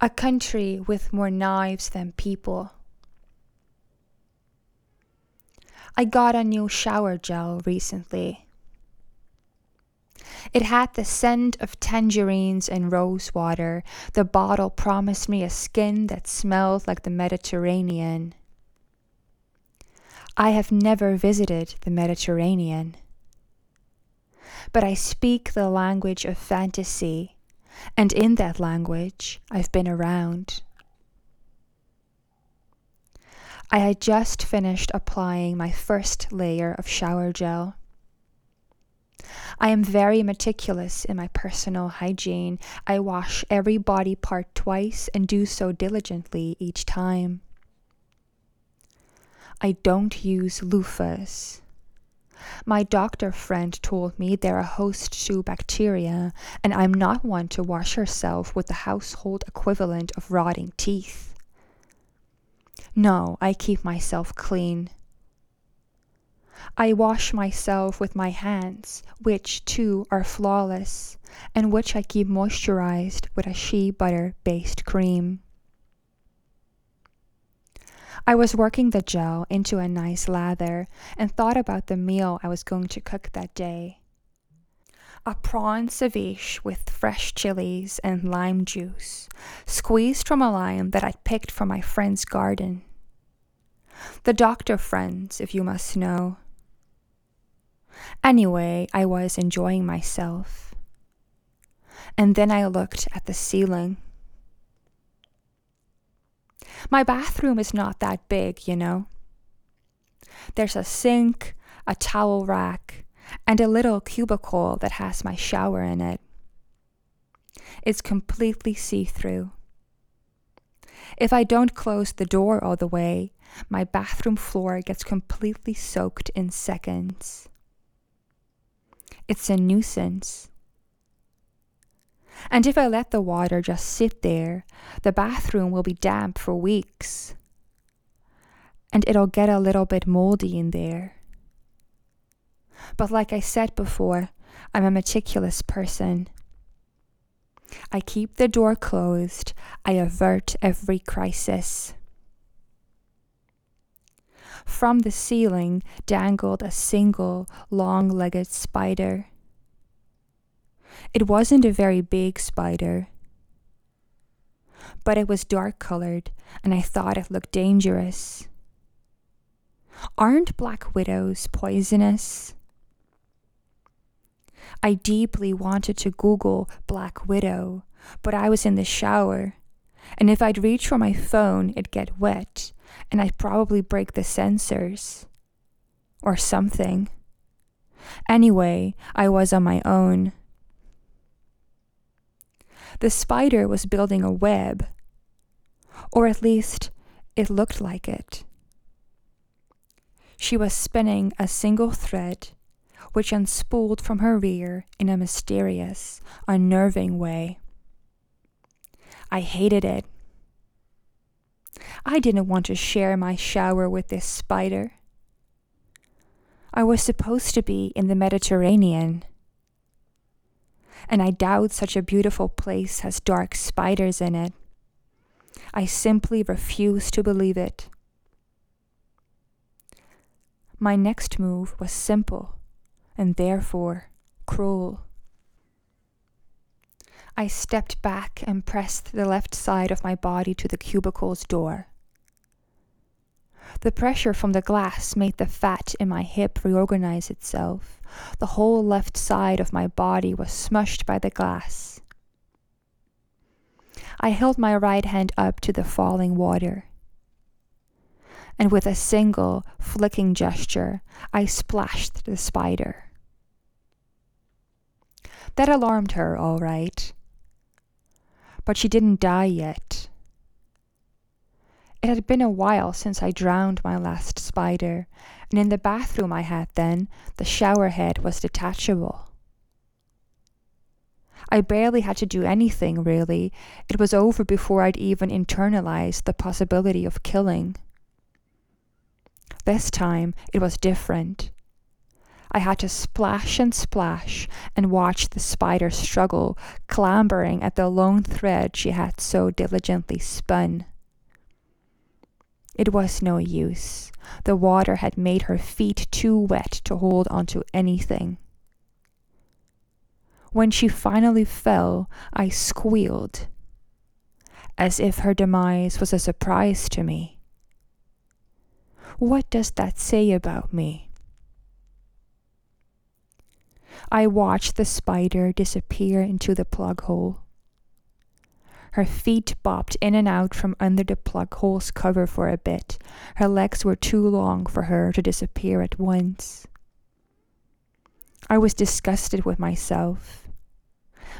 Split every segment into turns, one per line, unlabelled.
A country with more knives than people. I got a new shower gel recently. It had the scent of tangerines and rose water. The bottle promised me a skin that smelled like the Mediterranean. I have never visited the Mediterranean. But I speak the language of fantasy, and in that language I've been around. I had just finished applying my first layer of shower gel. I am very meticulous in my personal hygiene. I wash every body part twice and do so diligently each time. I don't use loofahs. My doctor friend told me they're a host to bacteria, and I'm not one to wash herself with the household equivalent of rotting teeth. No, I keep myself clean. I wash myself with my hands, which too are flawless, and which I keep moisturized with a shea butter based cream. I was working the gel into a nice lather and thought about the meal I was going to cook that day. A prawn ceviche with fresh chilies and lime juice, squeezed from a lime that I'd picked from my friend's garden. The doctor friends, if you must know. Anyway, I was enjoying myself. And then I looked at the ceiling. My bathroom is not that big, you know. There's a sink, a towel rack, and a little cubicle that has my shower in it. It's completely see through. If I don't close the door all the way, my bathroom floor gets completely soaked in seconds. It's a nuisance. And if I let the water just sit there, the bathroom will be damp for weeks. And it'll get a little bit moldy in there. But like I said before, I'm a meticulous person. I keep the door closed, I avert every crisis. From the ceiling dangled a single long legged spider. It wasn't a very big spider, but it was dark colored, and I thought it looked dangerous. Aren't black widows poisonous? I deeply wanted to Google Black Widow, but I was in the shower, and if I'd reach for my phone, it'd get wet, and I'd probably break the sensors. Or something. Anyway, I was on my own. The spider was building a web, or at least it looked like it. She was spinning a single thread, which unspooled from her rear in a mysterious, unnerving way. I hated it. I didn't want to share my shower with this spider. I was supposed to be in the Mediterranean. And I doubt such a beautiful place has dark spiders in it. I simply refuse to believe it. My next move was simple and therefore cruel. I stepped back and pressed the left side of my body to the cubicle's door. The pressure from the glass made the fat in my hip reorganize itself. The whole left side of my body was smushed by the glass. I held my right hand up to the falling water. And with a single flicking gesture, I splashed the spider. That alarmed her, all right but she didn't die yet. It had been a while since I drowned my last spider, and in the bathroom I had then, the shower head was detachable. I barely had to do anything, really. It was over before I'd even internalized the possibility of killing. This time it was different. I had to splash and splash and watch the spider struggle, clambering at the long thread she had so diligently spun. It was no use. The water had made her feet too wet to hold onto anything. When she finally fell, I squealed, as if her demise was a surprise to me. What does that say about me? I watched the spider disappear into the plug hole. Her feet bobbed in and out from under the plug hole's cover for a bit. Her legs were too long for her to disappear at once. I was disgusted with myself.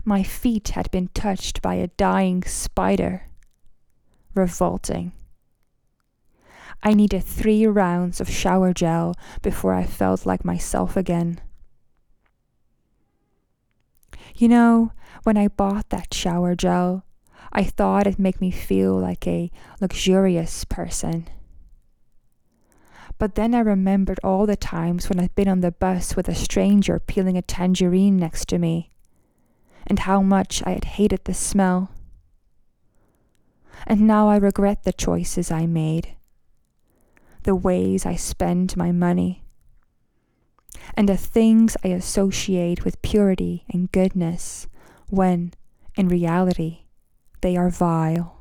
My feet had been touched by a dying spider. Revolting. I needed three rounds of shower gel before I felt like myself again. You know, when I bought that shower gel, I thought it'd make me feel like a luxurious person. But then I remembered all the times when I'd been on the bus with a stranger peeling a tangerine next to me, and how much I had hated the smell. And now I regret the choices I made, the ways I spend my money, and the things I associate with purity and goodness when, in reality, they are vile.